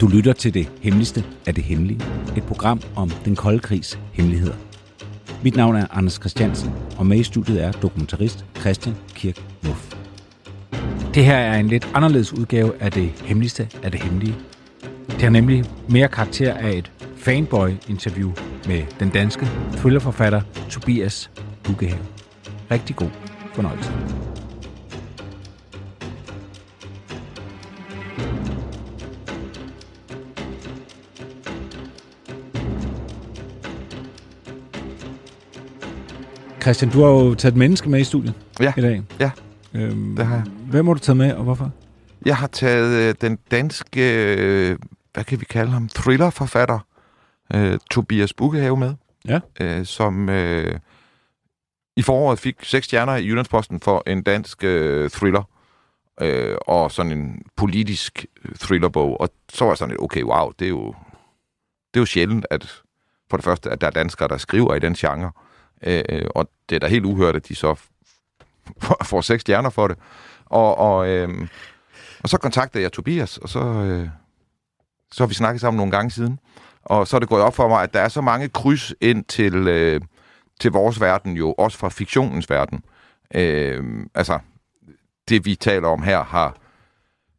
Du lytter til det hemmeligste af det hemmelige. Et program om den kolde krigs hemmeligheder. Mit navn er Anders Christiansen, og med i studiet er dokumentarist Christian Kirk Muff. Det her er en lidt anderledes udgave af det hemmeligste af det hemmelige. Det har nemlig mere karakter af et fanboy-interview med den danske thrillerforfatter Tobias Bukkehave. Rigtig god fornøjelse. Christian, du har jo taget et menneske med i studiet Ja, i dag. ja, Øhm, det har jeg. Hvem har du taget med, og hvorfor? Jeg har taget øh, den danske, øh, hvad kan vi kalde ham, thrillerforfatter, øh, Tobias Bukkehave med, Ja. øh, som øh, i foråret fik seks stjerner i Jyllandsposten for en dansk øh, thriller, øh, og sådan en politisk øh, thrillerbog. Og så var jeg sådan lidt, okay, wow, det er jo, det er jo sjældent, at for det første, at der er danskere, der skriver i den genre, Øh, øh, og det er da helt uhørt, at de så får seks stjerner for det. Og, og, øh, og så kontaktede jeg Tobias, og så, øh, så har vi snakket sammen nogle gange siden. Og så er det gået op for mig, at der er så mange kryds ind til, øh, til vores verden, jo også fra fiktionens verden. Øh, altså, det vi taler om her har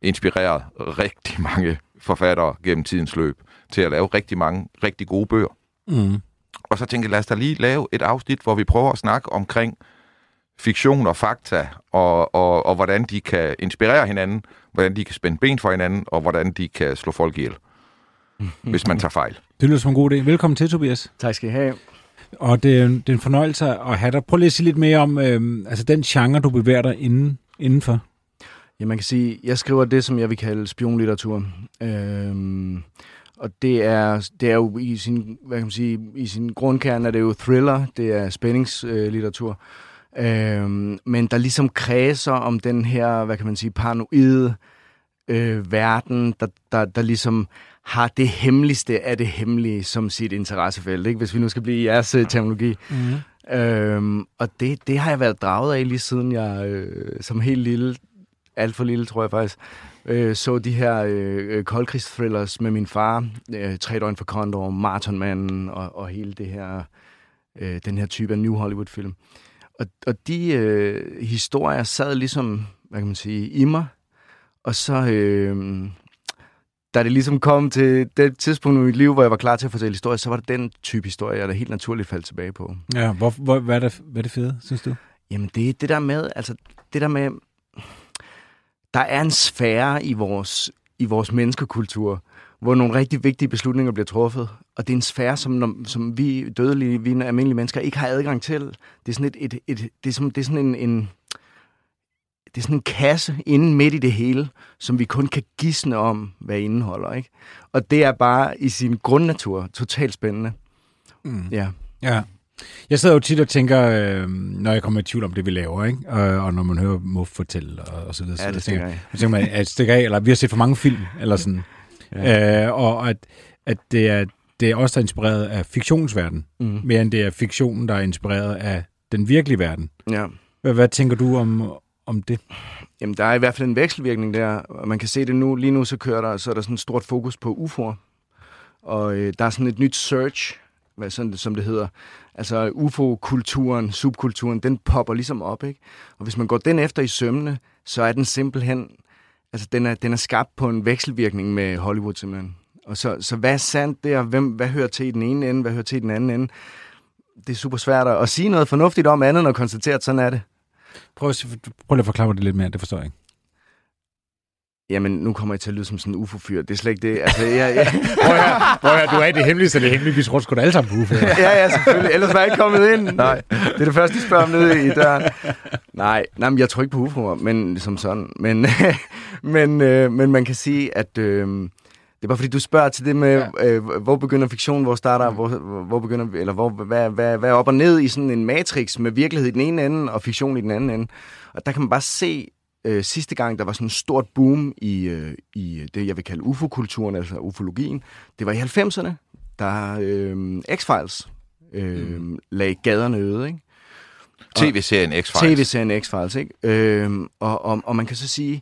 inspireret rigtig mange forfattere gennem tidens løb til at lave rigtig mange rigtig gode bøger. Mm. Og så tænkte jeg, lad os da lige lave et afsnit, hvor vi prøver at snakke omkring fiktion og fakta, og, og, og hvordan de kan inspirere hinanden, hvordan de kan spænde ben for hinanden, og hvordan de kan slå folk ihjel, hvis man tager fejl. Det lyder som en god idé. Velkommen til, Tobias. Tak skal I have. Og det, er- det er en fornøjelse at have dig. Prøv lige at sige lidt mere om øhm, altså den genre, du bevæger dig inden, indenfor. Ja, man kan sige, jeg skriver det, som jeg vil kalde spionlitteratur. Øhm, og det er, det er jo i sin, hvad kan man sige, i sin grundkerne er det jo thriller, det er spændingslitteratur. Øhm, men der ligesom kredser om den her, hvad kan man sige, paranoide øh, verden, der, der, der ligesom har det hemmeligste af det hemmelige som sit interessefelt, ikke? hvis vi nu skal blive i jeres øh, terminologi. Mm. Øhm, og det, det har jeg været draget af lige siden jeg øh, som helt lille, alt for lille tror jeg faktisk, øh, så de her øh, koldkrigsthrillers med min far. Øh, Tre døgn for Condor, Marathonmanden og, og hele det her, øh, den her type af New Hollywood-film. Og, og de øh, historier sad ligesom, hvad kan man sige, i mig. Og så, øh, da det ligesom kom til det tidspunkt i mit liv, hvor jeg var klar til at fortælle historier, så var det den type historie, jeg da helt naturligt faldt tilbage på. Ja, hvor, hvor, hvad, er det, hvad er det fede, synes du? Jamen, det er det der med, altså, det der med, der er en sfære i vores, i vores menneskekultur, hvor nogle rigtig vigtige beslutninger bliver truffet, og det er en sfære, som, som vi dødelige, vi almindelige mennesker ikke har adgang til. Det er sådan, et, et, et, det er som, det er sådan en, en, det er sådan en kasse inde midt i det hele, som vi kun kan gisne om, hvad indeholder. Ikke? Og det er bare i sin grundnatur totalt spændende. Mm. Ja. Ja. Jeg sidder jo tit og tænker, øh, når jeg kommer i tvivl om det, vi laver, ikke? Og, og når man hører Muff fortælle og, og så videre. Ja, det så tænker, jeg tænker man, at det stikker af, eller vi har set for mange film, eller sådan. Ja. Øh, og at, at det er det er også der er inspireret af fiktionsverden, Mm. mere end det er fiktionen, der er inspireret af den virkelige verden. ja. Hvad, hvad tænker du om, om det? Jamen, der er i hvert fald en vekselvirkning der, og man kan se det nu. Lige nu så kører der, så er der sådan et stort fokus på UFO'er. Og øh, der er sådan et nyt search, hvad sådan, som det hedder. Altså UFO-kulturen, subkulturen, den popper ligesom op, ikke? Og hvis man går den efter i sømne, så er den simpelthen, altså den er, den er skabt på en vekselvirkning med Hollywood simpelthen. Og så, så hvad er sandt der? Hvem, hvad hører til i den ene ende? Hvad hører til i den anden ende? Det er super svært at, at sige noget fornuftigt om andet, end at konstatere, at sådan er det. Prøv, at, prøv lige at forklare mig det lidt mere, det forstår jeg ikke. Jamen, nu kommer jeg til at lyde som sådan en ufo-fyr. Det er slet ikke det. Altså, jeg, jeg, Prøv at høre, prøv at høre, du er det hemmelige, så det hemmeligt. Vi tror sgu da alle sammen på UFO. ja, ja, selvfølgelig. Ellers var jeg ikke kommet ind. Nej. Det er det første, de spørger om nede i døren. Nej, nej men jeg tror ikke på UFO'er, men som sådan. Men, men, øh, men man kan sige, at... Øh, det er bare fordi, du spørger til det med, ja. øh, hvor begynder fiktionen, hvor starter, hvor, hvor begynder, eller hvor, hvad, hvad, hvad er op og ned i sådan en matrix med virkelighed i den ene ende og fiktion i den anden ende. Og der kan man bare se, øh, sidste gang, der var sådan en stort boom i, øh, i det, jeg vil kalde UFO-kulturen, altså ufologien, det var i 90'erne, der øh, X-Files øh, mm. lagde gaderne øde, ikke? TV-serien X-Files. TV-serien X-Files, ikke? Øh, og, og, og man kan så sige,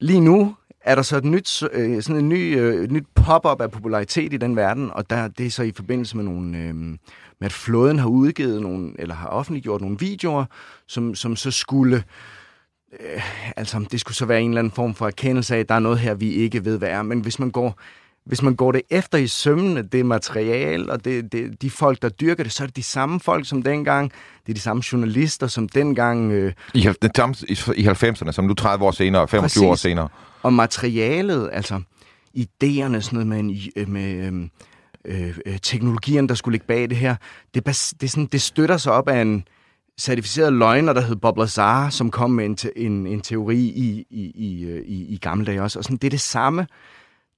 lige nu er der så et nyt, øh, sådan en ny, øh, et nyt pop-up af popularitet i den verden, og der, det er så i forbindelse med nogle, øh, med at flåden har udgivet nogle, eller har offentliggjort nogle videoer, som, som så skulle, øh, altså det skulle så være en eller anden form for erkendelse af, at der er noget her, vi ikke ved, hvad er. Men hvis man går, hvis man går det efter i sømmene, det materiale og det, det, de folk, der dyrker det, så er det de samme folk som dengang. Det er de samme journalister som dengang. Øh, I, i, i 90'erne, som nu 30 år senere, 25 Præcis. år senere. og materialet, altså idéerne, sådan noget med, en, øh, med øhm, øh, øh, teknologierne, der skulle ligge bag det her, det, det, sådan, det støtter sig op af en certificeret løgner, der hed Bob Lazar, som kom med en, te- en, en teori i, i, i, øh, i, i gamle dage også. Og sådan, det er det samme.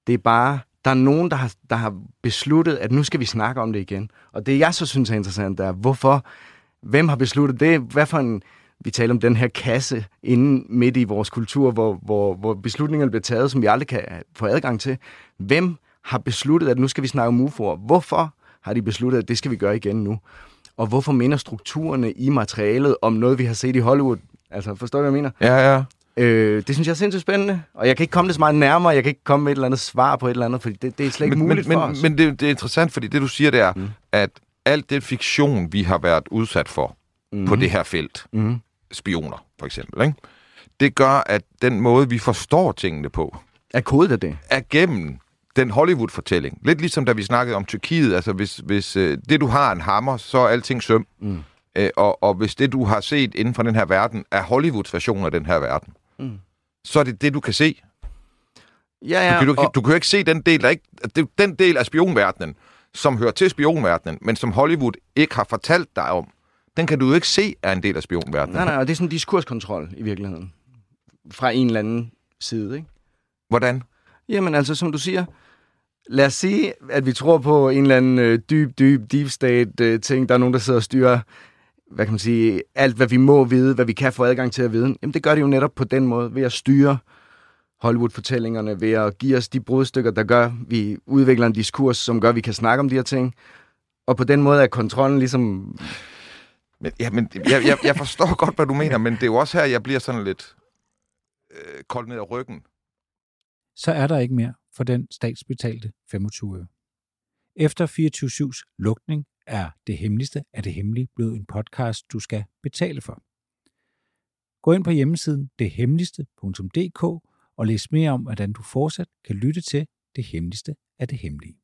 Det er bare, der er nogen, der har, der har besluttet, at nu skal vi snakke om det igen. Og det, jeg så synes er interessant, er, hvorfor, hvem har besluttet det? Hvad for en, vi taler om den her kasse inde midt i vores kultur, hvor, hvor, hvor beslutningerne bliver taget, som vi aldrig kan øh, få adgang til. Hvem har besluttet, at nu skal vi snakke om UFO'er? Hvorfor har de besluttet, at det skal vi gøre igen nu? Og hvorfor minder strukturerne i materialet om noget, vi har set i Hollywood? Altså, forstår du, hvad jeg mener? Ja, ja. Øh, det synes jeg er sindssygt spændende, og jeg kan ikke komme det så meget nærmere, jeg kan ikke komme med et eller andet svar på et eller andet, fordi det, det er slet ikke Men, muligt men, for men, os. men det, det er interessant, fordi det du siger, det er, mm. at alt det fiktion, vi har været udsat for mm. på det her felt, mm. spioner for eksempel, ikke? det gør, at den måde, vi forstår tingene på, Er kodet af det? er gennem den Hollywood-fortælling. Lidt ligesom da vi snakkede om Tyrkiet. Altså, hvis, hvis øh, det, du har, en hammer, så er alting søm. Mm. Øh, og, og hvis det, du har set inden for den her verden, er Hollywoods version af den her verden, Mm. så er det det, du kan se. Ja, ja. Du, kan, du, og, du kan jo ikke se den del, der ikke, den del af spionverdenen, som hører til spionverdenen, men som Hollywood ikke har fortalt dig om. Den kan du jo ikke se er en del af spionverdenen. nej, nej, og det er sådan en diskurskontrol i virkeligheden. Fra en eller anden side, ikke? Hvordan? Jamen altså, som du siger, lad os sige, at vi tror på en eller anden øh, dyb, dyb, deep state øh, ting. Der er nogen, der sidder og styrer, hvad kan man sige, alt hvad vi må vide, hvad vi kan få adgang til at vide. Jamen det gør de jo netop på den måde, ved at styre Hollywood-fortællingerne, ved at give os de brudstykker, der gør, vi udvikler en diskurs, som gør, at vi kan snakke om de her ting. Og på den måde er kontrollen ligesom... Men, ja, men jeg, jeg, jeg forstår godt, hvad du mener, men det er jo også her, jeg bliver sådan lidt øh, koldt ned ad ryggen. så er der ikke mere for den statsbetalte 25 øre. Efter 24-7's lukning er det hemmeligste af det hemmelige blevet en podcast, du skal betale for. Gå ind på hjemmesiden dethemmeligste.dk og læs mere om, hvordan du fortsat kan lytte til det hemmeligste af det hemmelige.